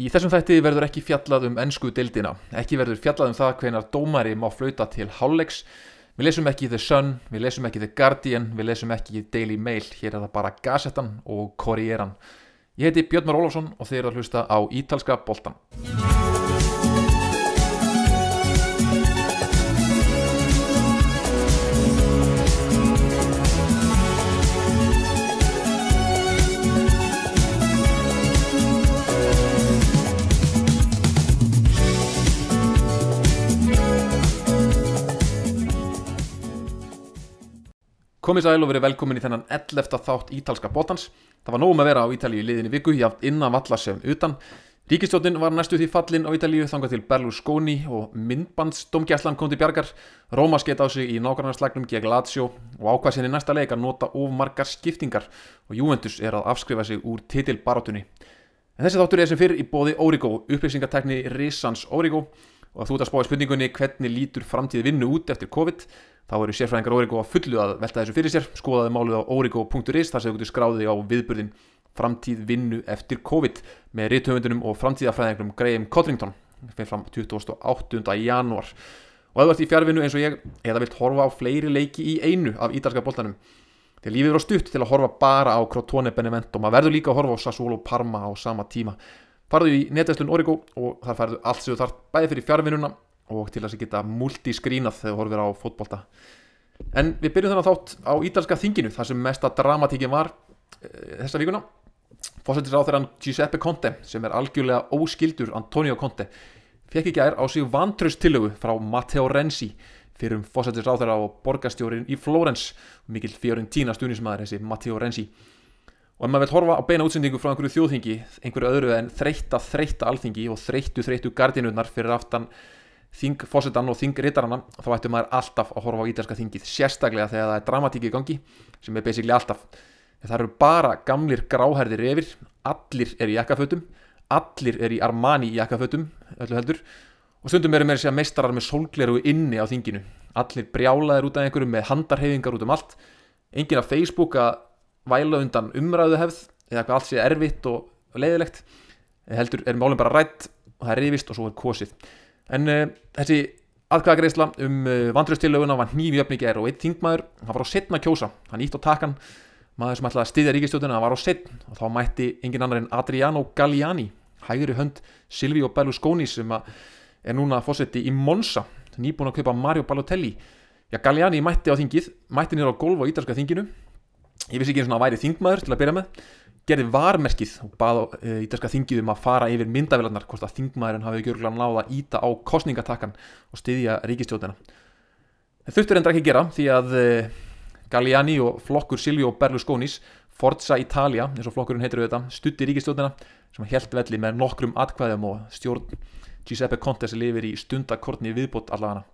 Í þessum þætti verður ekki fjallað um ennsku deildina, ekki verður fjallað um það hvenar dómari má flauta til hálfleiks, við lesum ekki The Sun, við lesum ekki The Guardian, við lesum ekki Daily Mail, hér er það bara Gazettan og Korieran. Ég heiti Björn Már Ólafsson og þeir eru að hlusta á Ítalska boltan. Komið sæl og verið velkomin í þennan 11. þátt ítalska bótans. Það var nógum að vera á Ítalíu í liðinni viku, jáft innan vallar sem utan. Ríkistjóttin var næstu því fallin á Ítalíu þangað til Berlusconi og myndbandsdomgæslan kom til bjargar. Róma skeitt á sig í nákvæmarslagnum gegn Lazio og ákvað sinni næsta leik að nota of margar skiptingar og Juventus er að afskrifa sig úr titilbarátunni. En þessi þáttur er sem fyrir í bóði Origo, upplýsingatekni Risans Origo og þú ert að spá í spurningunni hvernig lítur framtíð vinnu út eftir COVID þá eru sérfræðingar Origo að fullu að velta þessu fyrir sér. Skoðaði málið á origo.is þar sem þú getur skráðið á viðburðin framtíð vinnu eftir COVID með rithöfundunum og framtíðafræðingunum Graham Codrington fyrir fram 28. janúar. Og ef þú ert í fjárvinnu eins og ég eða vilt horfa á fleiri leiki í einu af ítalska boltanum þegar lífið er á stutt til að horfa bara á Crotone Benevento. Maður verður líka að horfa á Sassuolo Parma á sama tíma. Farðu í netverslun Origo og þar færðu allt sem þú þarf bæði fyrir fjárvinnuna og til að það geta multiskrínað þegar þú horfir á fótbolta. En við byrjum þennan þátt á ítalska þinginu þar sem mesta dramatíkin var e, þessa vikuna. Fósettis á þeirran Giuseppe Conte sem er algjörlega óskildur Antonio Conte fekk ekki ær á sig vantraustillögu frá Matteo Renzi fyrir um fósettis á þeirra og borgastjórin í Flórens mikil fjörun tína stunismæður þessi Matteo Renzi. Og ef maður vil horfa á beina útsendingu frá einhverju þjóðþingi einhverju öðru en þreytta þreytta alþingi og þreyttu þreyttu gardinurnar fyrir aftan þing fósettan og þing rittaranna þá ættum maður alltaf að horfa á ítalska þingið sérstaklega þegar það er dramatík í gangi sem er basically alltaf. Það eru bara gamlir gráherðir yfir allir er í jakkafötum allir er í Armani í jakkafötum öllu heldur. Og stundum eru með meistarar með sólgleru inni á þinginu. Allir brjálaðir út af einhverju með handarhefingar út um allt. Engin af Facebook að væla undan umræðu hefð eða eitthvað allt sé erfitt og leiðilegt. Heldur er málum bara rætt og það er reyfist og svo er kosið en uh, þessi aðkvæðagreisla um uh, vandröðstillöguna var nývi öfningi er og einn þingmaður, hann var á setna kjósa. Hann ítt á takan, maður sem ætlaði að styðja ríkistjóðuna, hann var á setn og þá mætti engin annar en Adriano Galliani hægri hönd Silvio Berlusconi sem er núna fósetti í Monza, nýbúin að kaupa Mario Balotelli. Já Galliani mætti á þingið mætti nýra á golf á ítalska þinginu. Ég vissi ekki eins og hann væri þingmaður til að byrja með gerði varmerkið og baði e, ítalska þingið um að fara yfir myndavélarnar hvort að þingmaðurinn hafi gjörgulega náða að íta á kostningatakkan og styðja ríkistjóðina. Það þurftur endur ekki gera því að e, Galliani og flokkur Silvio Berlusconis Forza Italia, eins og flokkurinn heitir auðvitað, stutti ríkistjóðina sem held velli með nokkrum atkvæðum og stjórn Giuseppe Conte sem lifir í stundakortni viðbót allavega.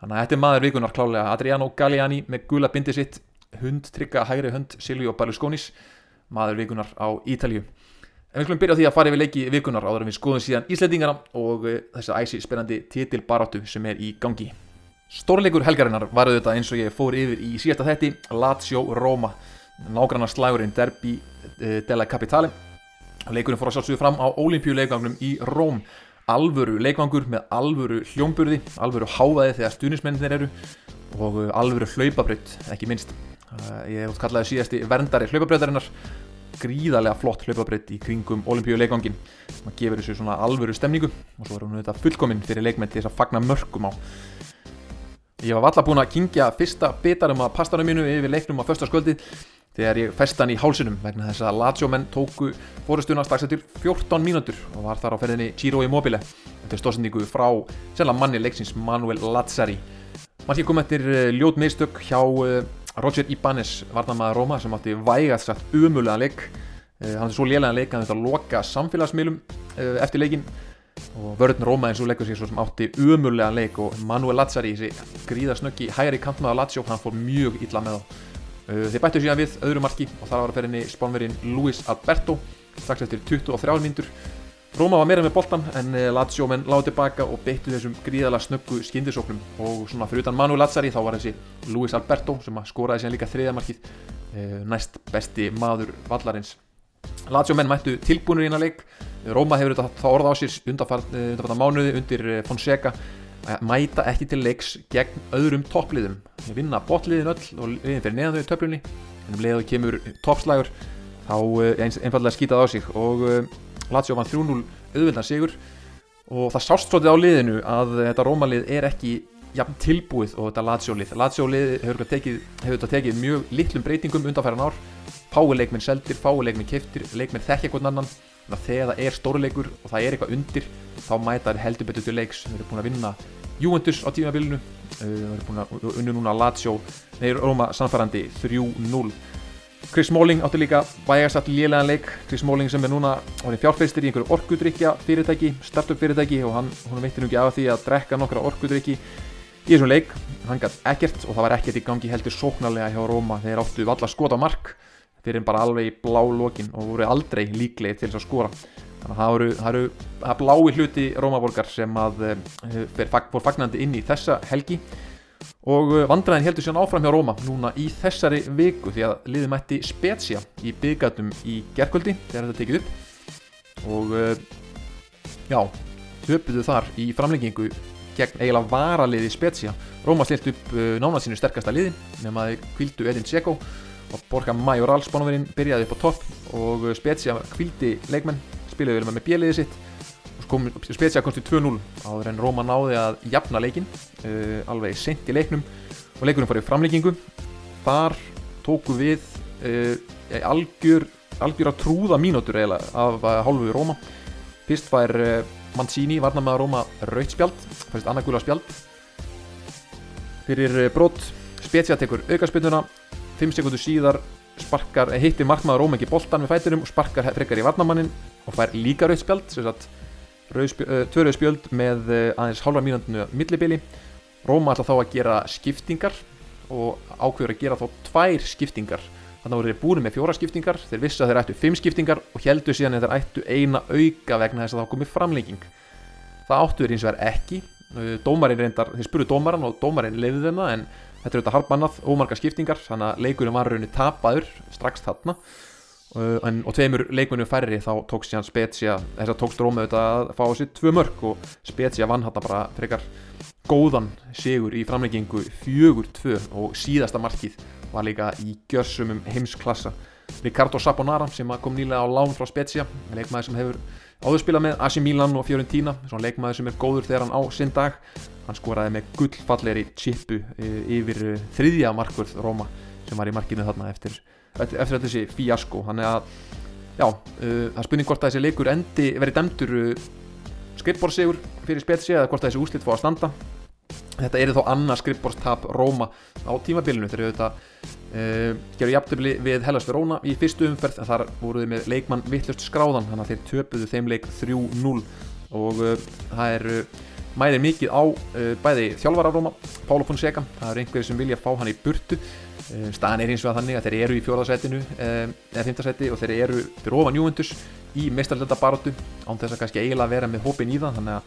Þannig að þetta er maður vikunar klálega Adriano Galliani með gula bindi sitt, hund trygga hægri hund Silvio Berlusconis maður vikunar á Ítalju en við skulum byrja á því að fara yfir leiki vikunar áður en við skoðum síðan Íslandingana og uh, þessa æsi spennandi titilbaráttu sem er í gangi. Stórleikur helgarinnar var auðvitað eins og ég fór yfir í síðasta þetti Lazio Roma. Nágrannar slagurinn Derby uh, della Capitale. Leikurinn fór að sjálfsögja fram á olimpíuleikvangnum í Róm. Alvöru leikvangur með alvöru hljómburði alvöru háðaði þegar stunismennir eru og uh, alvöru hlaupabraut ekki minnst. Ég hef kallaði síðasti verndari hlaupabreytarinnar gríðarlega flott hlaupabreyt í kringum olimpíuleikvangin sem gefur þessu svona alvöru stemningu og svo er hún þetta fullkominn fyrir leikmenn til þess að fagna mörgum á. Ég var valla búin að kingja fyrsta bitarum að pastanum mínu yfir leiknum á förstasköldi þegar ég festan í hálsunum vegna þess að Lazio-menn tóku fórustuna strax eftir 14 mínútur og var þar á ferðinni Giro Immobile. Eftir stóðsendingu frá selga manni leiksins Manuel Lazzari. Mann sé kom eftir eh, ljót meðstök hjá eh, Roger Ibanez varnamaður Róma sem átti vægast satt umulega leik. Uh, hann er svo lélega leik að þetta loka samfélagsmiðlum uh, eftir leikin og vörðin Róma eins og leikur sér svo sem átti umulega leik og Manuel Lazzari þessi gríðarsnöggi hægri kantmaður Lazio hann fór mjög illa með þá. Uh, þeir bættu síðan við öðru marki og þar var að ferinni spánverinn Luis Alberto. Strax eftir 23 mindur Róma var meira með boltan en eh, Lazio menn láði tilbaka og beittu þessum gríðala snöggu skindisóknum og svona fyrir utan Manu Lazzari þá var þessi Luis Alberto sem skoraði síðan líka þriðamarkið eh, næst besti maður vallarins. Lazio menn mættu tilbúinur í eina leik. Róma hefur þetta orða á sér undanfarta mánuði undir Fonseca að mæta ekki til leiks gegn öðrum toppliðum. Þeir vinna botliðin öll og liðin fyrir neðan þau í töflunni. En um leiðu kemur toppslægur þá einfallega skýtað á sig. Og Lazio vann 3-0 auðvildan sigur. Og það sást svolítið á liðinu að þetta Rómalið er ekki jafn tilbúið og þetta Lazio-lið. Lazio-lið hefur þetta tekið, tekið mjög litlum breytingum undanfæran ár. Fái leikminn seldir, fái leikminn keftir leikminn þekkja hvern annan. Þegar það er stóruleikur og það er eitthvað undir þá mæta þær heldur betur til leiks. Við erum búin að vinna Juventus á tímabilinu. Við erum búin að unnu núna Lazio neður Róma samfærandi 3-0 Chris Smalling átti líka bæjarsatt lélegan leik. Chris Smalling sem er núna fjárfeistir í einhverju orkudrykja fyrirtæki startup fyrirtæki og hann, hún veitir nú ekki af því að drekka nokkra orkudrykki í þessum leik. Hann gætt ekkert og það var ekkert í gangi heldur sóknarlega hjá Róma þeir áttu valla skot á mark. Fyrir bara alveg í blá lokin og voru aldrei líklegi til þess að skora. Þannig að það eru, það eru það blái hluti Rómaborgar sem að uh, fór fagnandi inn í þessa helgi og eh, vandræðin heldur sér áfram hjá Róma núna í þessari viku því að liði mætti Spezia í byggjatum í gerkvöldi þegar þetta tekið upp. Og uh, já, töpuðu þar í framlengingu gegn eiginlega varaliði Spezia. Róma stilt upp uh, nánað sínu sterkasta liði nema að kvildu Edin Dzeko og Borja Majoral spánuverinn byrjaði upp á topp. Og Spezia kvildi leikmenn spilaði vel með bjeliðið sitt Spezia komst í 2-0 áður en Róma náði að jafna leikin uh, alveg sent í leiknum. Og leikunum farið framleikingu þar tóku við uh, algjör, algjör að trúða mínútur eiginlega af uh, hálfu Róma fyrst uh, Mancini varna með að Róma raut spjald fyrst annarkula spjald. Fyrir brot Spezia tekur aukarspilnuna 5 sekundur síðar sparkar, hittir markmaður Róma ekki boltan við fæturum og sparkar frekar í varnamannin og fær líka raut spjald sem sagt tvöruð spjöld með aðeins hálfa mínundinu millibili. Róma ætla þá að gera skiptingar og ákveður að gera þá tvær skiptingar. Þannig að þeir búin með fjóra skiptingar þeir vissi að þeir ættu fimm skiptingar og heldur síðan að þeir ættu eina auka vegna þess að þá komið framlenging. Það áttu þeir eins og er ekki dómarinn reyndar, þeir spuru dómaran og dómarinn leiði þeim það en þetta er auðvitað harfbannað ómarga skiptingar þannig að leikurinn var raunni tapaður strax þarna en, og tveimur leikmennu færri þá tókst síðan Spezia þess að tókst Róma auðvitað að fá á sér tvö mörg og Spezia vann þetta bara frekar góðan sigur í framleggingu fjögur tvö og síðasta markið var líka í gjörsumum heimsklassa. Ricardo Saponara sem kom nýlega á lán frá Spezia leikmaður sem hefur áðurspilað með Asi Milan og Fiorentina svona leikmaður sem er góður þegar hann á sinn dag. Hann skoraði með gullfalleri chipu eh, yfir eh, þriðja markvörð Róma sem var í markinu þarna eftir eftir að þessi fíasko þannig að já, uh, það spurning hvort að þessi leikur endi verið demtur uh, skrippborðsigur fyrir spetsi eða hvort að þessi úslitt fá að standa. Þetta er þó annað skrippborðstap Róma á tímabilinu. Þegar þetta uh, gerur jafntöfli við Hellas Verona í fyrstu umferð en þar voruði með leikmann vittlust skráðan. Þannig að þeir töpuðu þeim leik 3-0 og uh, það er uh, mæðir mikið á uh, bæði þjálfara Róma, Pálo Fonseca. Það eru einhverjir sem vilja fá hann í burtu staðan er eins og að þannig að þeir eru í fjórðarsætinu eh, eða fymtarsæti og þeir eru fyrir ofan Júvendus í meistarleta baróttu án þess að kannski eiginlega vera með hópin í það þannig að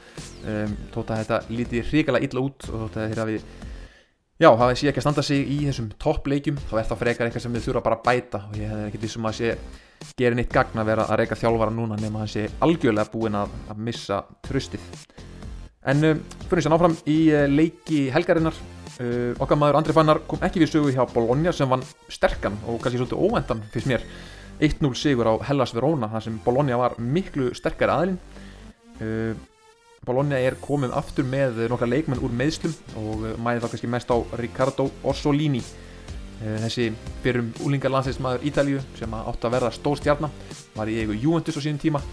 um, tótt að þetta líti hrigalega illa út og þótt að þeir hafi já, hafi sé ekki að standa sig í þessum toppleikjum þá er það frekar eitthvað sem við þurfa bara að bæta. Og ég hef ekki vissum að sé gerin eitt gagn að vera að reyka þjálfvara núna nema hann sé algjörlega búin að, að missa tröstið en um, fyrir uh, okkar maður Andri Fannar kom ekki við sögu hjá Bologna sem vann sterkan og kannski svolítið óvendan fyrst mér. 1-0 sigur á Hellas Verona þar sem Bologna var miklu sterkari aðlinn uh, Bologna er komið aftur með nokkra leikmenn úr meðslum og uh, mæði þá kannski mest á Riccardo Orsolini. Uh, þessi byrjum úlingarlandsleismadur Ítalju sem átt að verða stór stjarnar var í eigu Juventus á sínum tíma.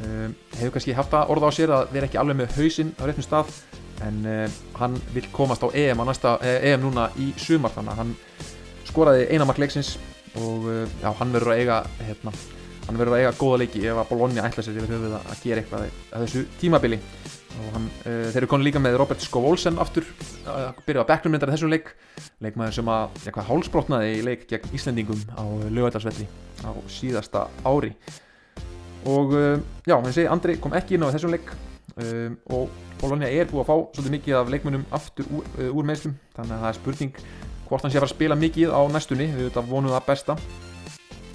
Hefur kannski haft að orða á sér að vera ekki alveg með hausinn á réttum stað en uh, hann vil komast á EM, á næsta, eh, EM núna í sumar þannig að hann skoraði einamark leiksins og uh, já, hann verður að eiga hérna, hann verður að eiga góða leiki ef að Bologna ætla sér yfir höfuð að gera eitthvað að þessu tímabili. Og hann, uh, þeir eru konið líka með Robert Skov-Olsen aftur að byrja að bekknumrindar þessum leik leikmaður sem að, já hvað, hálsbrotnaði í leik gegn Íslandingum á lögadalsvelli á síðasta ári. Og já, hann segi Andri kom ekki inn á þessum leik og Bologna er búið að fá svolítið mikið af leikmennum aftur úr, uh, úr meðslum þannig að það er spurning hvort hann sé að fara að spila mikið á næstunni. Við veitum að vonum það besta.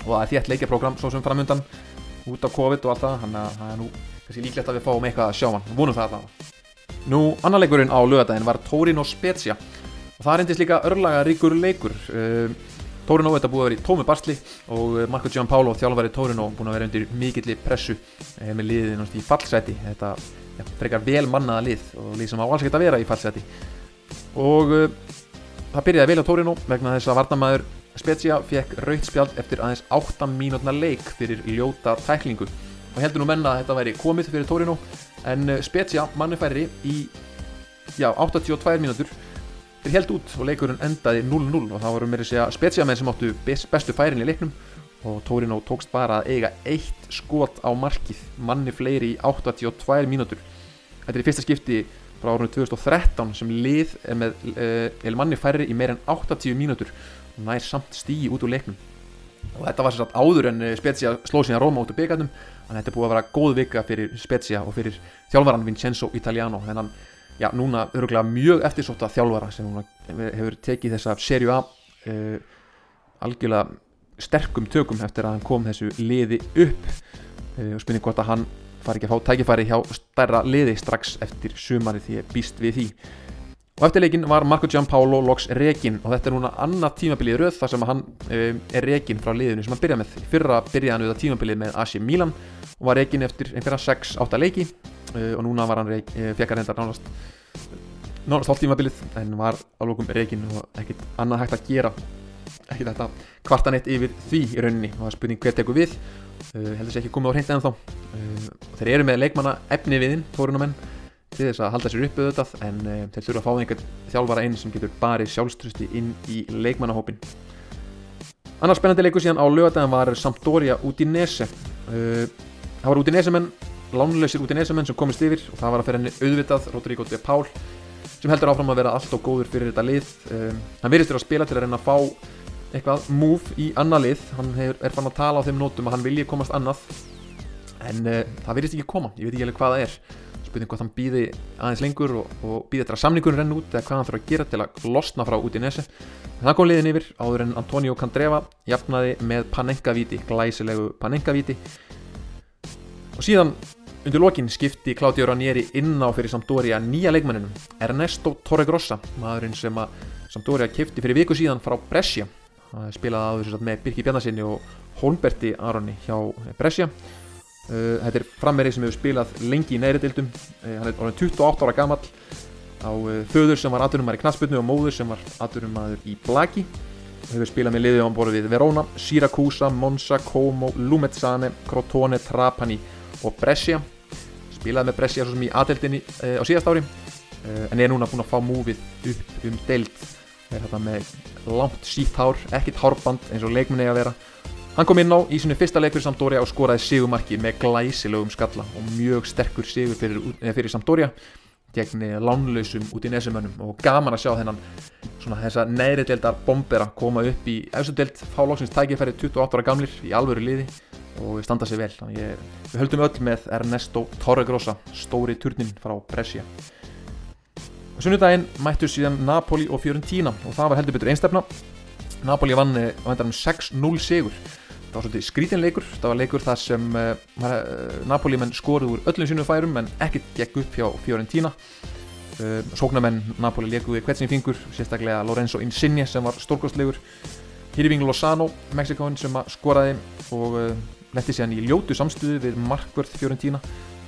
Og það er þétt leikjaprogram svo sem framöndan út af COVID og allt það. Þannig að það er nú kannski líklegt að við fáum eitthvað að sjá hann. Vonum það allavega. Nú, annar leikurinn á lögadaginn var Torino Spezia. Og það reyndist líka örlaga ríkur leikur. Uh, Torino, þetta búið að vera í tómi barsli og uh, Marco Giampaolo, þjálfari Torino búið að vera undir mikilli pressu með náttúrulega í fallseti þetta ja, frekar vel mannaða lið og lið sem á alls geta að vera í fallseti og uh, það byrjaði vel á Torino vegna þess að varnamæður Spezia fekk raugt spjald eftir aðeins 8 mínútna leik fyrir ljóta tæklingu. Og heldur nú menna að þetta væri komið fyrir Torino en uh, Spezia manni færri í já, 82 mínútur. Þeir held út og leikurinn endaði 0-0 og það voru mér að segja Spezia menn sem áttu best, bestu færin í leiknum og Torino tókst bara að eiga eitt skot á markið manni fleiri í 82 mínútur. Þetta er í fyrsta skipti frá árunni 2013 sem lið með uh, manni færri í meir en 80 mínútur og nær samt stígi út úr leiknum. Og þetta var sérstaklega áður en Spezia slóð síðan Róma út úr byggandum þannig að þetta er búið að vera góð vika fyrir Spezia og fyrir þjálfvaran Vincenzo Italiano. Þennan, já, núna öruglega mjög eftirsóta þjálfvara sem hefur tekið þessa serju A uh, algjörlega sterkum tökum eftir að hann kom þessu liði upp. Uh, og spurning hvort að hann fari ekki að fá tækifæri hjá stærra liði strax eftir sumari því ég býst við því. Og eftir leikin var Marco Giampaolo loks rekin og þetta er núna annað tímabilið röð þar sem hann um, er rekin frá liðinu sem hann byrjað með. Fyrra byrjaði hann við það tímabilið með AC Milan og var rekin eftir einhverja 6-8 leiki. Uh, og núna var hann hann hendar nánast nánast hálf tímabilið en var á lókum rekin og ekkert annað hægt að gera ekkert þetta. Kvartan eitt yfir því í rauninni. Og það er spurning hver tekur við. Uh, heldur sér ekki komið á hreint eða þá þeir eru með leikmanna efni viðinn, tórunumenn til þess að halda sér uppu auðvitað en uh, þeir þurfa að fá einhvern þjálfara einn sem getur barið sjálfströsti inn í leikmannahópin Annars spennandi leiku síðan á lögadagin var Sampdoria Udinese. Uh, það var Udinese menn lánlausir Udinese menn sem komist yfir og það var að fyrir henni auðvitað. Rodrigo de Paul sem heldur áfram að vera allt og góður fyrir þetta lið. Uh, hann virðist þér að spila til að reyna að fá eitthvað move í annað lið. Hann hefur, er fann að tala á þeim nótum að hann vilji komast annað. En það virðist ekki koma, ég veit ekki alveg hvað það er. Spurning hvort hann býði aðeins lengur og, og býði þetta samningur renn út eða hvað hann þarf að gera til að losna frá út í nesi það kom liðin yfir áður en Antonio Candreva jafnaði með Panenka-víti glæsilegu Panenka-víti og síðan undir lokin skipti Claudio Ranieri inn á fyrir Sampdoria nýja leikmanninum Ernesto Torregrossa maðurinn sem að Sampdoria kipti fyrir viku síðan frá Brescia. Það spilaði áður með Birki Bjarnasinni og Holmberti Aroni hjá Brescia. Uh, þetta er frammerið sem hefur spilað lengi í neðri dildum uh, hann er orðin 28 ára gammal á uh, föður sem var aðdurumar í knastbyrnu og móður sem var aðdurumar í Blaki. Hefur spilað með liðið á borðu við Verona, Siracusa, Monza, Como, Lumezzane, Crotone, Trapani og Brescia spilað með Brescia svo sem í aðdeldinni á síðast ári. En er núna búin að fá múfið upp um deild. Þetta með langt sítt hár, ekkit hárband eins og leikminni að vera. Hann kom inn á í sinu fyrsta leikur Sampdoria og skoraði sigumarki með glæsilegum skalla og mjög sterkur sigur fyrir, fyrir Sampdoria gegn lánlausum út í nesumönnum og gaman að sjá þennan svona þessa neðri deildar bombera koma upp í eftir deild fálóksins tækifæri 28 ára gamlir í alvöru liði og standa sig vel. Ég, við höldum öll með Ernesto Torregrossa, stóri turnin frá Brescia. Sunnudaginn mættu síðan Napoli og Fiorentina og það var heldur betur einstefna. Napoli vann á hendarum 6-0 sigur það var svolítið skrítinleikur það var leikur þar sem uh, uh, Napoli menn skoruð úr öllum sínum færum en ekkert gekk upp hjá Fiorentina uh, sóknarmenn Napoli leikuði hvert sem fingur, sérstaklega Lorenzo Insigne sem var stórkostlegur Hirving Lozano, Mexikóin sem skoraði og letti sér hann í ljótu samstuðu við markvörð Fiorentina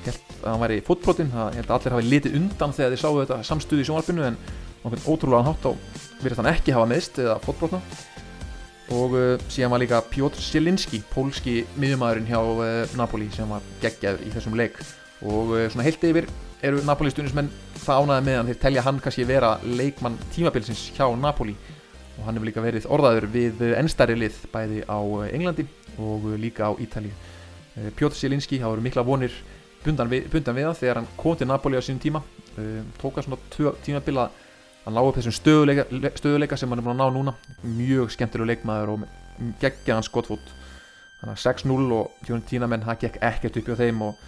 held að hann væri fótbrotinn, held að allir hafi litið undan þegar þeir sáu þetta samstuðu í sjónvarpinu en ótrúlega hátt á verið hann ekki hafa meðst eða fótbrotna og uh, síðan var líka Piotr Sielinski pólski miðjumæðurinn hjá uh, Napoli sem var geggjaður í þessum leik. Og uh, svona heilt yfir eru Napoli stundismenn það ánaði meðan þeir telja hann kannski vera leikmann tímabilsins hjá Napoli. Og hann hefur líka verið orðaður við ennstæri lið bæði á Englandi og líka á Ítali uh, Piotr Sielinski hafa verið mikla vonir bundan við, bundan við það þegar hann kom til Napoli á sínum tíma. Tóka svona tímabila hann lág upp þessum stöðuleika, stöðuleika sem hann er búin að ná núna. Mjög skemmtilega leikmaður og geggja hans skotfót. Þannig að 6-0 og Fiorentina menn það gekk ekkert upp hjá þeim og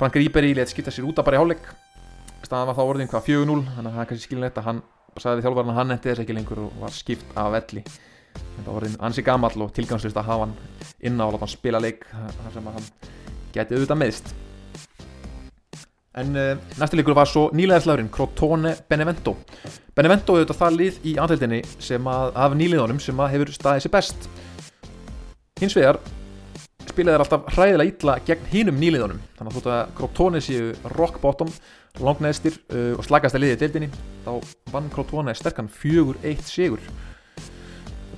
Frank Ribery let skipta sér út að bara í hálfleik. Staðan var þá orðin hvað 4-0 þannig að það er kannski skilinlegt að hann sagði þjálfvarna að hann endi þess ekki lengur og var skipt af velli þetta var ansi gamall og tilgangslust að hafa hann inn á að láta hann spila leik þar sem hann geti auðvitað meðst en uh, næstu leikur var svo nýlegaðslagurinn Crotone Benevento. Benevento auðvitað það lið í andheldinni sem að af nýliðunum sem að hefur staðið sér best. Hins vegar spilaði þeir alltaf hræðilega illa gegn hínum nýliðunum. Þannig að þótt að Crotone séu rock bottom langneðstir uh, og slagast að liðið í deildinni þá vann Crotone sterkan 4-1 sigur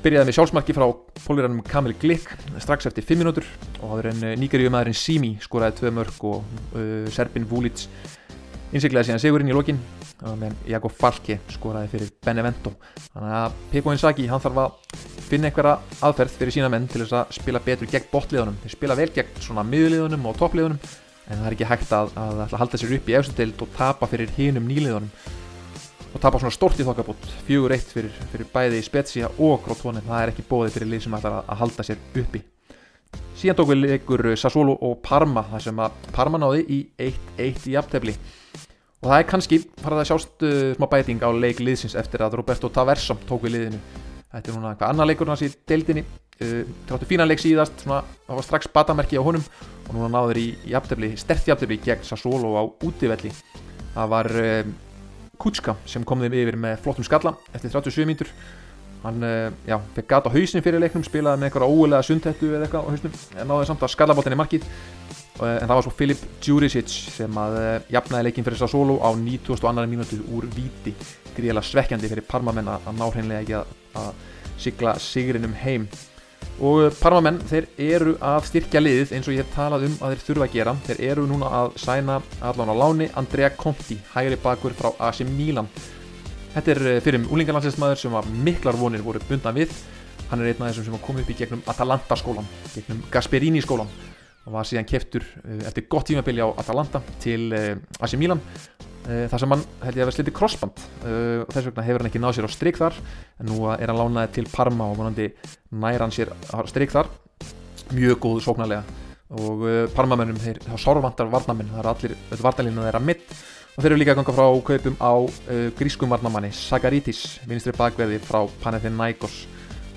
byrjaði með sjálfsmarki frá pólverðanum Kamil Glick strax eftir 5 minútur og áður en nýgarjöfumæðurinn Simi skoraði 2 mörg og uh, Serbin Vulic innsiklegaði síðan sigurinn í lokin meðan Jakob Falke skoraði fyrir Benevento. Þannig að Pekko Insaki hann þarf að finna einhverja aðferð fyrir sína menn til þess að spila betur gegn botliðunum þeir spila vel gegn svona miðliðunum og toppliðunum en það er ekki hægt að, að, að halda sér upp í efstatild og tapa fyrir hínum nýliðunum og tapa svona stort í þokkabót. Fjögur eitt fyrir, fyrir bæði Spezia og Crotone. Það er ekki bóðið fyrir lið sem ætlar að, að halda sér uppi. Síðan tók við leikur Sassuolo og Parma þar sem að Parma náði í 1-1 í aftefli og það er kannski farað að sjást uh, smá bæting á leik liðsins eftir að Roberto Taversa tók við liðinu. Þetta er núna hvað annar leikur hans í deildinni. Uh, tráttu fína leik síðast svona, það var strax batamerki á honum. Og núna náður í, í aftefli, stert í aftefli gegn Sassuolo á útivelli. Það var uh, Kutska sem kom þeim yfir með flottum skalla eftir 37 mínutur hann uh, já, fekk gata á hausnin fyrir leiknum spilaði með eitthvað óulega sundhettu eða eitthvað á hausnum en náði samt að skallabóttinni markið. Uh, en það var svo Filip Djuricic sem að uh, jafnaði leikin fyrir Sassolo á 92. mínútu úr viti gríðilega svekkjandi fyrir Parmamenn að ná hreinlega ekki að sigla sigrinum heim og Parmamenn þeir eru að styrkja liðið eins og ég hef talað um að þeir þurfa að gera. Þeir eru núna að sæna allan á láni Andrea Conti, hægri bakur frá AC Milan. Þetta er fyrir úlingarlandsleismæður sem var miklar vonir voru bundan við. Hann er einn af þessum sem kom upp í gegnum Atalanta skólan gegnum Gasperini skólan og var síðan keftur eftir gott tímabili á Atalanta til AC Milan. Eh, þar sem hann held ég að vera slitið crossband uh, og þess vegna hefur hann ekki náð sér á stryk þar. En nú er hann lánaði til Parma og vonandi næra hann sér á stryk þar. Mjög góð sóknarlega. Og uh, Parmamennum þeir þá sárvantar varnamenn, það er allir þetta vartalínu þeirra mitt. Og þeir eru líka að ganga frá kaupum á uh, grískum varnamanni Sagaritis, vinstri bakverði frá Panathinaikos.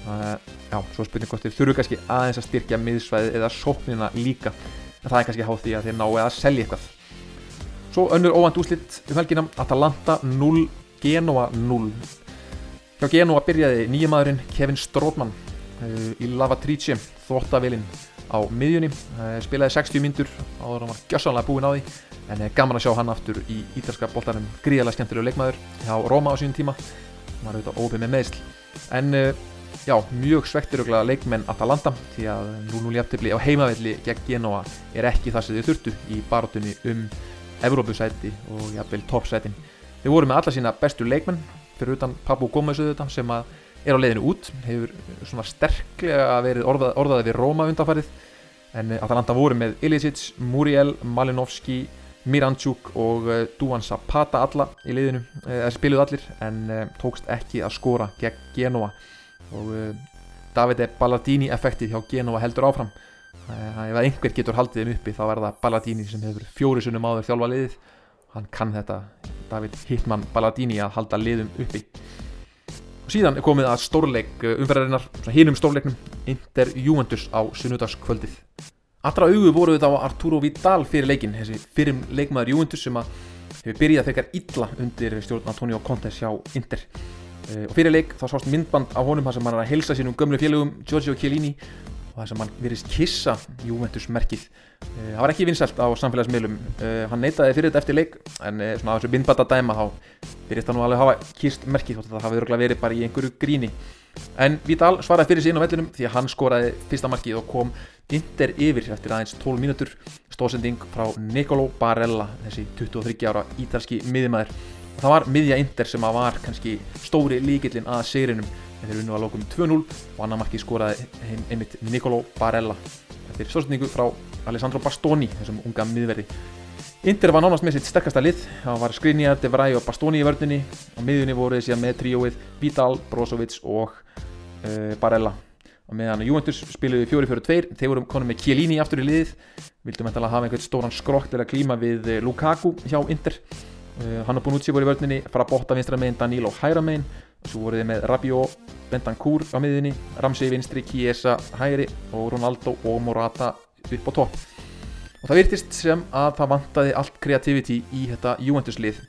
Já, svo spurning hvort þeir þurfu kannski aðeins að styrkja miðsvæði eða sóknina líka. En það er kannski hátt því að þeir eitthvað Svo önnur óvænt úslitt um helgina. Atalanta 0, Genoa 0 Hjá Genoa byrjaði nýjamaðurinn Kevin Strótmann uh, í Lavatrice, þvóttavilinn á miðjunni, uh, spilaði 60 myndur áður hann var gjössanlega búinn á því en uh, gaman að sjá hann aftur í ítalska boltanum. Gríðarlega skemmtilegu leikmaður hjá Róma á sínum tíma, hann var auðvitað óbið með meðsl en já, mjög svektiruglega leikmenn Atalanta því að 0-0 jæftibli á heimavelli gegn Genoa er ekki það sem þau þurftu í barátunni um Evrópusæti og jafnvel toppsætin. Þeir voru með alla sína bestu leikmenn fyrir utan Papu Gómez auðvitað sem er á leiðinu út, hefur svona sterklega verið orðað, orðaði við Róma undanfarið. En Atalanta voru með Ilicic, Muriel, Malinovski Miranchuk og uh, Duan Zapata alla í leiðinu, eða uh, spiluð allir en tókst ekki að skora gegn Genoa. Og Davide Ballardini effektið hjá Genoa heldur áfram ef einhver getur haldið þeim uppi þá er það Balladini sem hefur fjóri sunnum áður þjálfa liðið. Hann kann þetta. David Hittmann Balladini að halda liðum uppi. Og síðan er komið að stórleik uh, umferðarinnar hinnum stórleiknum Inter Juventus á sunnudagskvöldið. Allra auðu voru þetta á Arturo Vidal fyrir leikin þessi fyrir leikmaður Juventus sem að hefur byrjað þegar illa undir stjórn Antonio Contes hjá Inter. Uh, og fyrir leik þá sást myndband á honum sem hann er að helsa sínum gömlu félögum Giorgio Chiellini það sem hann virðist kissa Juventus merkið eh, það var ekki vinsælt á samfélagsmiðlum. Eh, hann neytaði fyrir þetta eftir leik en eh, svona á þessu bindbata dæma þá virðist hann nú alveg hafa kist merkið þótt að það hafi verið bara í einhverju gríni. En Vidal svaraði fyrir sín á vellinum því að hann skoraði fyrsta markið og kom Inter yfir eftir aðeins 12 mínútur. Stóðsending frá Nicolo Barella þessi 23 ára ítalski miðjumæður það var miðja Inter sem að var kannski stóri líkillin að sigrinum þeir unnu að lókum 2-0 og annar marki skoraði einmitt Nicolo Barella. Eftir stórsendingu frá Alessandro Bastoni þessum unga miðverði. Inter var nánast með sitt sterkasta lið. Það var Skriniar, De Vrij og Bastoni í vördunni á miðunni voruð síðan með tríóið Vidal, Brozovic og uh, Barella. Og meðan Juventus spiluði 4-4-2 þeir voru konum með Chiellini aftur í liðið. Vildum eftir að hafa einhvern stóran skrokk til að klíma við eh, Lukaku hjá Inter. Uh, hann og Bonucci voru í vördunni fara botta vinstra megin Danilo hæra megin svo voruð þið með Rabiot Bentancur á miðunni, Ramsey vinstri, Chiesa hægri og Ronaldo og Morata upp á topp. Og það virtist sem að það vantaði allt kreativity í þetta Juventus lið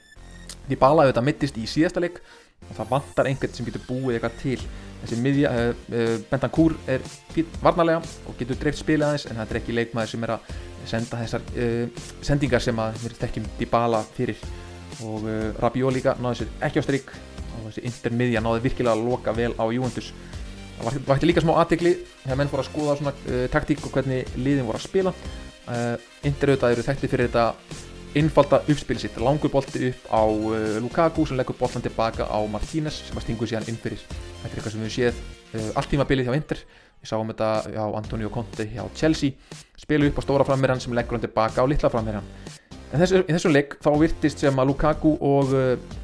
því balaði þetta mittist í síðasta leik og það vantar einhvern sem getur búið eitthvað til. Þessi miðja, uh, uh, Bentancur er fýtt varnalega og getur dreift spila aðeins en það er ekki leikmaður sem er að senda þessar uh, sendingar sem að við þekkjum Dybala fyrir. Og Rabiot líka náði sér ekki á stryk og þessi intermiðja náði virkilega að loka vel á Juventus. Það vakti líka smá aðtegli þegar menn fór að skoða svona taktík og hvernig liðin voru að spila. Interauðað eru þekkti fyrir þetta innfalda uppspil sitt, langur bolti upp á uh, Lukaku sem leggur boltan tilbaka á Martínez sem að stingur síðan inn fyrir. Þetta er eitthvað sem við séð uh, allt tímabilið hjá Inter. Við sáum þetta á Antonio Conte hjá Chelsea. Spilu upp á stóra frammeran sem leggur hann tilbaka á litla frammeran en þessu, í þessum leik þá virtist sem að Lukaku og uh,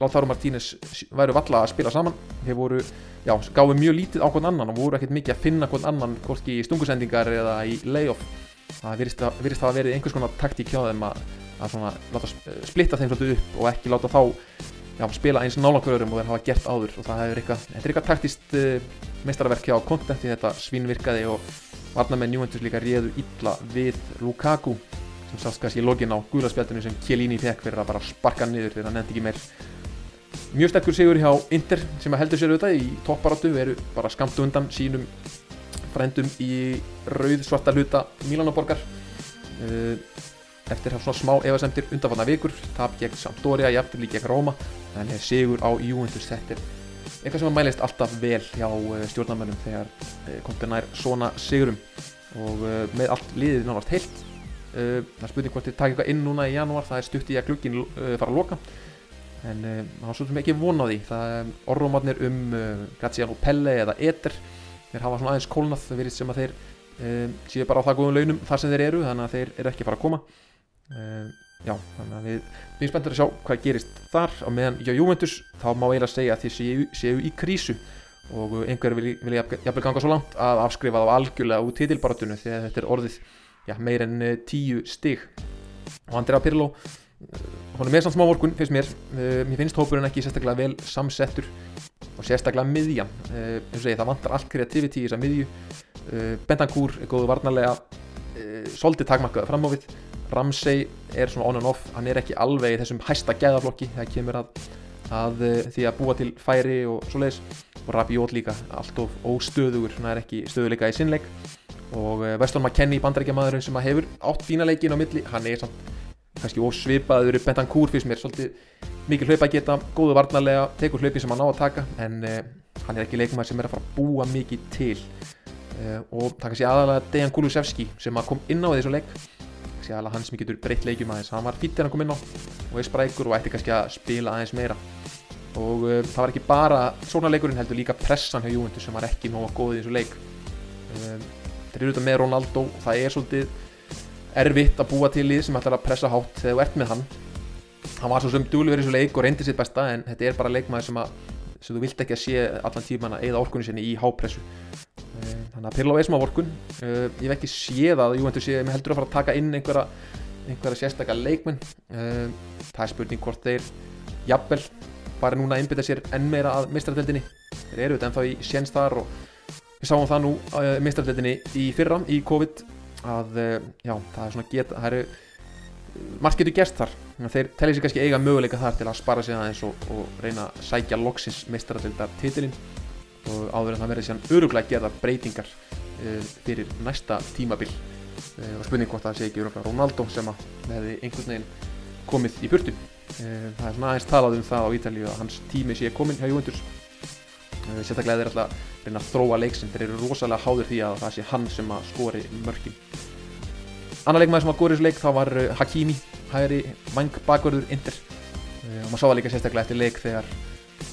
Lautaro Martínez væru valla að spila saman. Þeir voru, já, gáðu mjög lítið á hvern annan og voru ekkert mikið að finna hvern annan hvorki í stungusendingar eða í layoff. Það virðist að, að verið einhvers konar taktík hjá þeim að að svona láta splitta þeim svolítið upp og ekki láta þá já, spila eins nálankvörum og þeir hafa gert áður. Og það er eitthvað, þetta er eitthvað taktist uh, eh, meistarverk hjá kontenti þetta svínvirkaði og varnamenn Juventus líka réðu illa við Lukaku sem sást kannski í login á guðlarspjaldinu sem Kjellini fekk fyrir að bara sparka niður þegar hann nefndi ekki meir mjög sterkur sigur hjá Inter sem að heldur sér auðvitað í topparáttu veru bara skamt undan sínum frendum í rauð svarta hluta Milanoborgar uh, eftir svona smá efasemtir undanfanna vikur tap gegn Sampdoria, jafnveg gegn Róma en sigur á Juventus þetta er eitthvað sem að mælist alltaf vel hjá eh, stjórnarmennum þegar eh, komið nær svona sigurum. Og eh, með allt liðið náttúrulega heilt það er spurning hvort þið takir eitthvað inn núna í janúar það er stutt í að glukkin fara að loka en það var svolítið ekki von á því. Það er orðrómatnir um Graziano Pelle eða Eder þeir hafa svona aðeins kólnað. Það verið sem að þeir séu bara á það góðum launum þar sem þeir eru þannig að þeir eru ekki fara að koma. Uh, já, þannig að við erum spenntur að sjá hvað gerist þar. Og meðan hjá Juventus þá má eiginlega segja að þið séu, séu í krísu. Og einhver vil, vil jafnvel ganga svo langt að afskrifa þá algjörlega út títilbaratunum þegar þetta er orðið já, meir en uh, tíu stig. Og Andrea Pirlo hún er með samt smá vorkun, finnst mér. Uh, mér finnst hópurinn ekki sérstaklega vel samsettur og sérstaklega miðjan. Uh, segi, það vantar allt kreativiti í þessa miðju. Uh, Bentancur er góðu varnarlega svolítið takmarkaða framávið. Ramsey er svona on and off, hann er ekki alveg í þessum hæsta gæðaflokki það kemur að, að eh, því að búa til færi og svo leiðis og Rabiot líka, allt of óstöðugur hann er ekki stöðuleika í sinnleik og Weston eh, McKennie, bandarækjamaðurinn sem hefur átt fína leikin á milli, hann er samt kannski ósvipaður Bentancur fyrst mér, svolítið mikil hlaupa að geta góðu varnarlega, tekur hlaupi sem hann á að taka en uh, hann er ekki leikmaður sem er að fara að búa mikið til. Uh, og það kannski aðalega Dejan Kulusevski sem kom inn á þessu leik. Kannski alveg hann sem getur breytt leikjum aðeins. Hann var fítið hann að koma inn á og er sprækur og ætti kannski að spila aðeins meira. Og uh, það var ekki bara svona leikurinn heldur líka pressan hjá Juventus sem var ekki nóga góð í þessu leik. Um, þeir eru auðvitað með Ronaldo það er svolítið erfitt að búa til lið sem ætlar að pressa hátt þegar þú ert með hann. Hann var svo sem dúluverið í þessu leik og reyndi sitt besta en þetta er bara leikmaður sem, að, sem þú vilt ekki að sé allan tíman að eða orkunni sinni í hápressu. Þannig að Pirlo er smá vorkun uh, ég hef ekki séð að Juventus sé með heldur að fara að taka inn einhverja, einhverja sérstakka leikmenn. Uh, það er spurning hvort þeir jafnvel bara núna að innbytja sér enn meira að mistradeldinni þeir eru þetta ennþá í séns þar og við sáum það nú að mistradeldinni í fyrra í COVID að uh, já, það er svona geta það eru margt getur gerst þar. Þeir tellir sér kannski eiga möguleika þar til að spara sig aðeins og, og reyna að sækja loksins mistradeldar titilinn og áður en það verði síðan öruglega gerða breytingar uh, fyrir næsta tímabil. Uh, og spurning hvort það sé ekki öruglega Ronaldo sem að hefði einhvern veginn komið í burtu. Uh, það er svona aðeins talað um það á Ítalíu að hans tími sé komin hjá Juventus sérstaklega þeir alltaf reyna að þróa leiksinn. Þeir eru rosalega háður því að það sé hann sem að skori mörkin. Annar leikmaður sem að góri þessu leik þá var Hakimi hægri vang bakverður Inter. Og maður sá það líka sérstaklega eftir leik þegar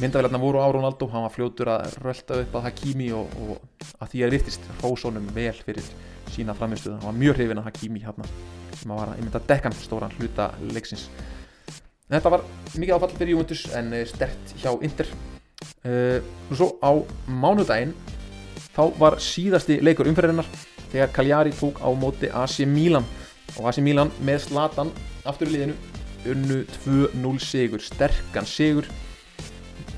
myndavélarna voru á Ronaldo, hann var fljótur að rölda upp að Hakimi og, og að því að virtist Rósónum vel fyrir sína framistuða, hann var mjög hrifin að Hakimi hérna, sem að var að mynda dekkan stóran hluta leiksins. Þetta var mikið áfall fyrir Juventus en eh, stert hjá Inter uh, og svo á mánudaginn þá var síðasti leikur umferðinnar þegar Cagliari tók á móti AC Milan. Og AC Milan með Zlatan aftur í liðinu unnu 2-0 sigur, sterkan sigur.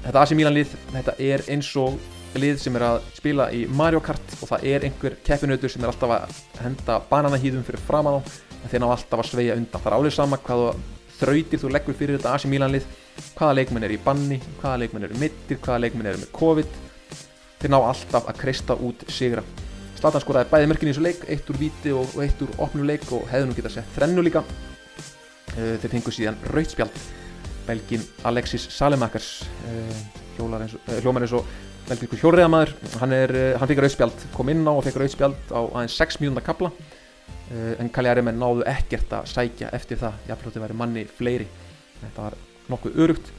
Þetta AC Milan lið, þetta er eins og lið sem er að spila í Mario Kart og það er einhver keppinautur sem er alltaf að henda bananahýðum fyrir framan á en þeir ná alltaf að sveia undan. Það er álið sama hvað þrautir þú leggur fyrir þetta AC Milan lið hvaða leikmenn er í banni, hvaða leikmenn er mittir hvaða leikmenn er með COVID? Þeir ná alltaf að kreista út sigra. Zlatan skoraði bæði mörkin í þessu leik eitt úr viti og eitt úr opnuleik og hefði nú getað sett þrennu líka. Þeir fengu síðan rautspjald belgin Alexis Salemakers hljómar eins og belgisku hjórriðamæður hann, hann fikk rautspjald, kom inn á og fekk rautspjald á aðeins 6 mínúnda kabla en Kaljari menn náðu ekkert að sækja eftir það, þetta væri manni fleiri. Þetta var nokkuð örugt.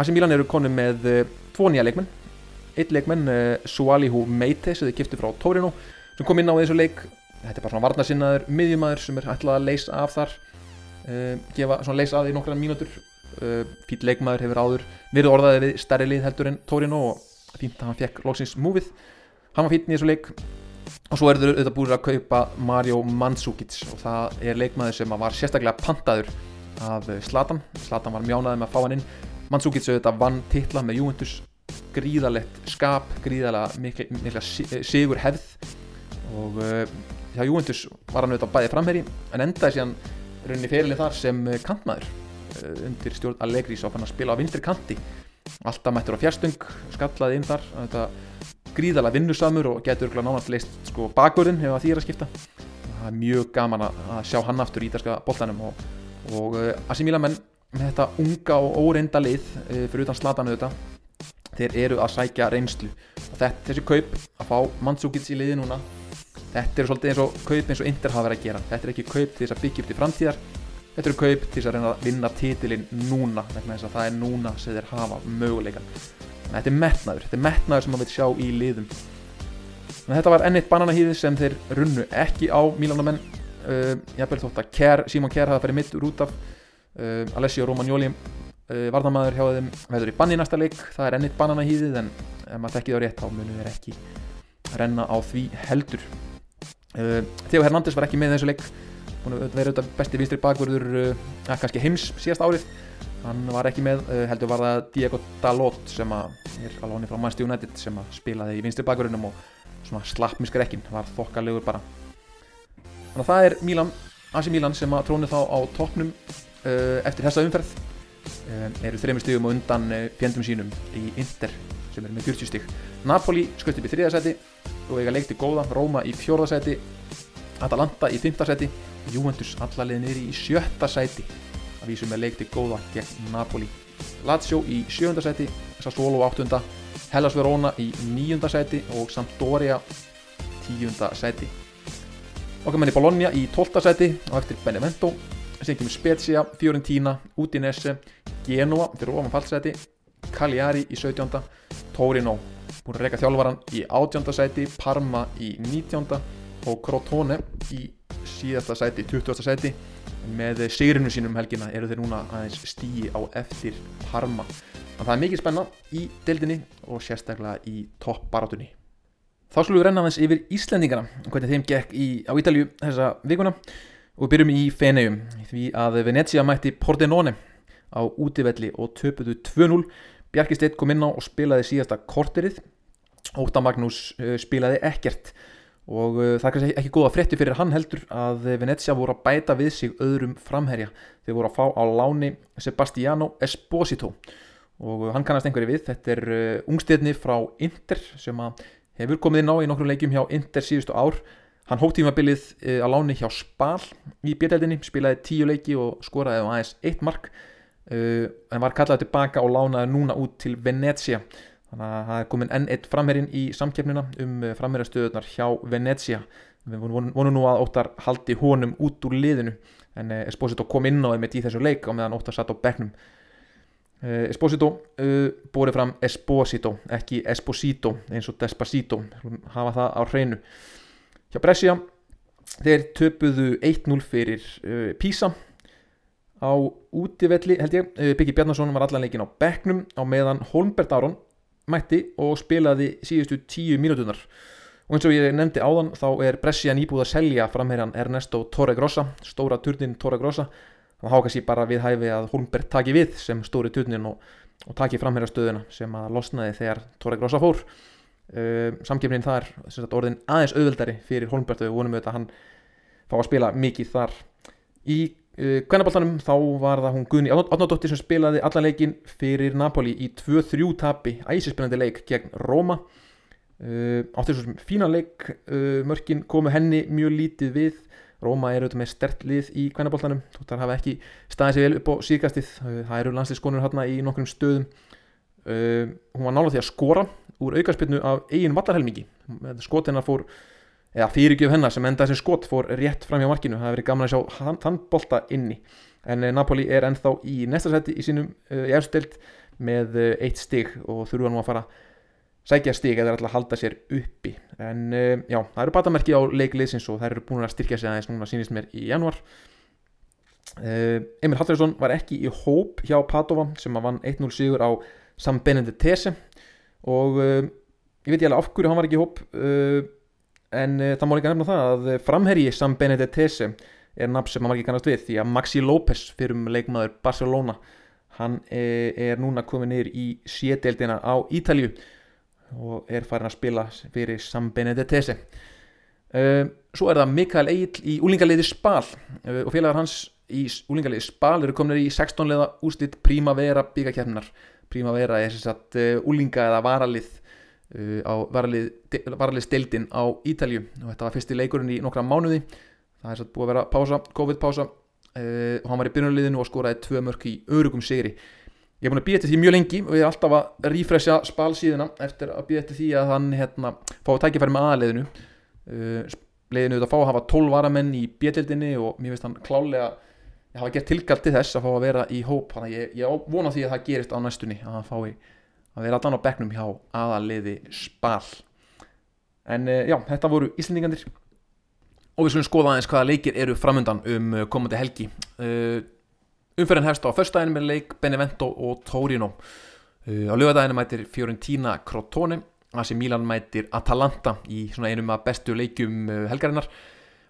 Asi Milan eru konu með tvo nýja leikmenn. Eitt leikmenn, Sualihu Meite sem þið kipti frá Torino sem kom inn á þessu leik. Þetta er bara svona varnasinnaður miðjumæður sem er ætlað að leysa af þar. Gefa svona leysa af því nokkran mínútur. Fýll leikmæður hefur áður verið orðaðið við stærri lið heldur en Torino og fínt að hann fekk loksins múfið. Hann var fýtt í þessu leik og svo er þetta búið að kaupa Mario Mandzukic. Og það er leikmæður sem var sérstaklega pantaður af Zlatan. Zlatan var mjánaði með að fá hann inn. Mandzukic auðvitað vann titla með Juventus. Gríðalegt skap, gríðalega mikla, mikla sigur hefð og uh, hjá Juventus var hann auðvitað bæði framherri en endaði síðan rauninni ferilið þar sem kantmaður uh, undir stjórn Allegri svo fann að spila á vinstri kanti. Alltaf mættur á fjárstung, skallaði inn þar gríðalega vinnusamur og getur nánast leist sko, bakvörðin hefur því að skipta. Það er mjög gaman að sjá hann aftur í ídarska boltanum og, og uh, Asimíla menn með þetta unga og óreinda lið fyrir utan slatanu þetta þeir eru að sækja reynslu. Og þetta, þessi kaup að fá Mandsúkits í liði núna þetta eru svolítið eins og kaup eins og Inter hafa verið að gera. Þetta er ekki kaup til þess að byggja upp til framtíðar þetta eru kaup til þess að reyna að vinna títilinn núna það er núna sem þeir hafa möguleikan þetta er metnaður, þetta er metnaður sem maður vil sjá í liðum. En þetta var ennitt bananahýði sem þeir runnu ekki á Mílanamenn. Uh, ég hef vel þótt að Kjær, Simon Kjær hafa farið mitt úr út af uh, Alessio Romagnoli uh, varnamæður hjá þeim veður í banni næsta leik, það er ennitt banana hýðið en ef maður tekkið á rétt þá munum við ekki renna á því heldur. Uh, Theo Hernández var ekki með þessu leik. Hún verið auðvitað besti vinstri bakverður uh, kannski heims síðast árið hann var ekki með, uh, heldur var það Diego Dalot sem er alveg frá Manchester United sem spilaði í vinstri bakverðunum og svona slapp með skrekkin var þokkalegur bara. Þannig að það er Milan, Asi Milan sem að tróni þá á toppnum uh, eftir þessa umferð. Um, eru þreymur stígum og undan fjendum sínum í Inter sem eru með 40 stíg Napoli skutt upp í þriðasæti og eiga leikti góða, Róma í fjórðasæti Atalanta í fymtasæti Juventus allarlega niður í sjötta sæti að vísum með leikti góða gegn Napoli Lazio í sjöndasæti Sassuolo áttunda Hellas Verona í níundasæti og Sampdoria tíundasæti okkar menn í Bologna í tóltasæti og eftir Benevento sem kemur Spezia, Fiorentina, Udinese Genoa fyrir ofan fallseti Cagliari í 17. Torino búin að reyka þjálfvaran í 18. seti Parma í 19. og Crotone í síðasta seti, 20. seti með sigrinu sínum um helgina eru þeir núna aðeins stíi á eftir þannig að það er mikið spenna í deildinni og sérstaklega í toppbaratunni þá skulum við renna aðeins yfir Íslendingana hvernig þeim gekk í, á Ítalju þessa vikuna. Og við byrjum í Feneum því að Venezia mætti Pordenone á útivelli og töpuðu 2-0 Bjarki Steitt kom inn á og spilaði síðasta korterið. Óta Magnús uh, spilaði ekkert og uh, það er kannski ekki góða frétti fyrir hann heldur að Venezia voru að bæta við sig öðrum framherja. Þeir voru að fá á láni Sebastiano Esposito. Og uh, hann kannast einhverju við. Þetta er ungstyrni frá Inter sem hefur komið inn á í nokkrum leikjum hjá Inter síðustu ár. Hann hótt tímabilið að láni hjá Spal í bjöldinni, spilaði tíu leiki og skoraði aðeins eitt mark. En var kallaði tilbaka og lánaði núna út til Venezia þannig að það er komin enn eitt framherinn í samkeppnina um uh, framherjastöðunar hjá Venezia. Við vonum, nú að Óttar haldi honum út úr liðinu. En Esposito kom inn á þeim í þessu leik og meðan Óttar satt á begnum Esposito bórið fram Esposito, ekki Esposito eins og Despacito. Hafa það á hreinu. Hjá Brescia þeir töpuðu 1-0 fyrir Písa á útivelli held ég Byggi Bjarnason var allan leikin á bekknum. Á meðan Holmbert Aron mætti og spilaði síðustu tíu mínútunar og eins og ég nefndi áðan þá er Brescia nýbúð að selja framherjan Ernesto Torregrossa stóra turnin Torregrossa. Þá háka sér bara við hæfi að Holmberg taki við sem stóri tutnin og, og taki framherra stöðuna sem að losnaði þegar Torek Rossa fór. Uh, samkjöfnin þar sagt, orðin aðeins auðveldari fyrir Holmberg og við vonum auðvitað að hann fá að spila mikið þar í uh, kvennabaltanum þá var það hún Gunni Átnardóttir sem spilaði allan leikin fyrir Napoli í 2-3 tapi æsispennandi leik gegn Róma. Átti svo sem fína leik uh, mörkin komu henni mjög lítið við. Róma er auðvitað með stert lið í kvennaboltanum þóttar hafa ekki staðið sér vel upp á síðkastið. Það eru landslýskonur hérna í nokkrum stöðum. Hún var nála því að skora úr aukarspilnu af eigin vallarhelmingi. Skotina fór eða fyrirgjöf hennar sem endaði sem skot fór rétt fram hjá markinu, það hefur verið gaman að sjá hann, hann bolta inni, en uh, Napoli er ennþá í næsta seti í sínum uh, í efstild með uh, eitt stig og þurfa nú að fara sækja stig eða alltaf halda sér uppi. En já, það eru batamerki á leikliðsins og það eru búin að styrkja sig aðeins núna sínist mér í januar Emil Hallfjörðsson var ekki í hóp hjá Padova sem að vann 1-0 sigur á Sam Benedetese og ég veit ég alveg af hverju hann var ekki í hóp en það má líka nefna það að framherji Sam Benedetese er nafn sem var ekki kannast við því að Maxi López fyrir um leikmaður Barcelona hann er núna komið niður í sételdina á Ítalju og er farin að spila fyrir Sam Benedetese. Uh, svo er það Mikael Egil í úlingaliði Spal. Uh, og félagar hans í úlingaliði Spal eru komin í 16 leða úslitt Primavera byggakjarnar Primavera er uh, úlinga eða varalið á varalið stildin á Ítalju og þetta var fyrsti leikurinn í nokkra mánuði. Það er satt búið að vera pása, COVID-pása og hann var í byrjunarliðinu og skoraði tvö mörk í örugum sigri. Ég er búin að býja til því mjög lengi og ég er alltaf að rífresja spalsíðuna eftir að býja til því að hann hérna, fá að tækja færi með aðleðinu uh, leiðinu auðvitað að fá að hafa 12 varamenn í bjöldildinni og mér finnst hann klálega að hafa gert tilgalt til þess að fá að vera í hóp. Þannig ég, ég vona því að það gerist á næstunni að hann fái að vera allan á begnum hjá aðaleði spal en uh, já, þetta voru íslendingandir og við slumum skoða aðeins hvaða leikir eru framöndan um uh, komandi helgi uh, Umferðin hefst á förstæðinu með leik Benevento og Torino. Á lögadaginu mætir Fiorentina Crotone, Asi Milan mætir Atalanta í svona einum af bestu leikjum uh, helgarinnar.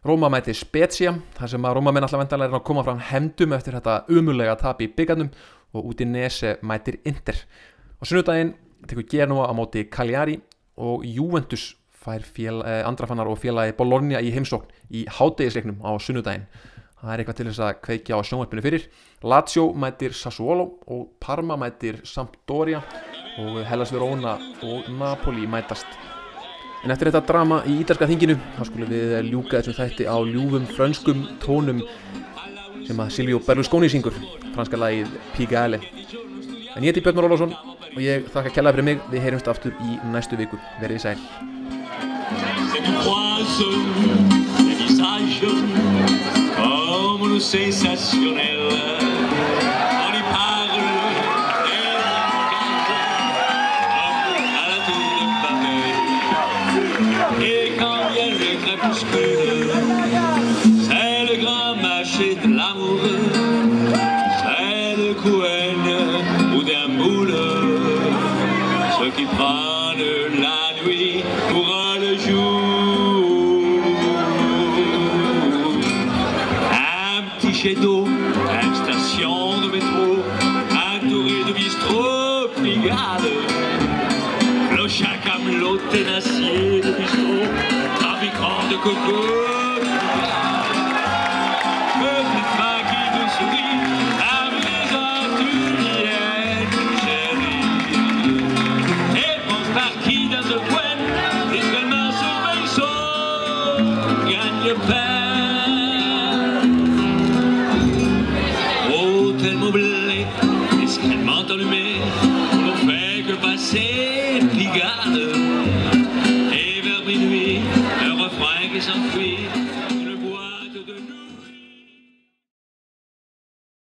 Róma mætir Spezia, þar sem að Róma menn alltaf vendalega er að koma fram hendum eftir þetta umulega tap í byggarnum og út í Nese mætir Inter. Á sunnudaginn tekur Genoa á móti Cagliari og Juventus fær fél, eh, andrafannar og félagi Bologna í heimsókn í hátdegisleiknum á sunnudaginn. Það er eitthvað til þess að kveikja á sjónvarpinu fyrir. Lazio mætir Sassuolo og Parma mætir Sampdoria og Hellas Verona og Napoli mætast. En eftir þetta drama í ídarska þinginu þá skulum við ljúka þessum þætti á ljúfum frönskum tónum sem að Silvio Berlusconi syngur franska lagið Pigale en ég heiti Björn Rólásson og ég þakka kjallaði fyrir mig. Við heyrjumst aftur í næstu viku. Verið sæl. Comme le sensationnel.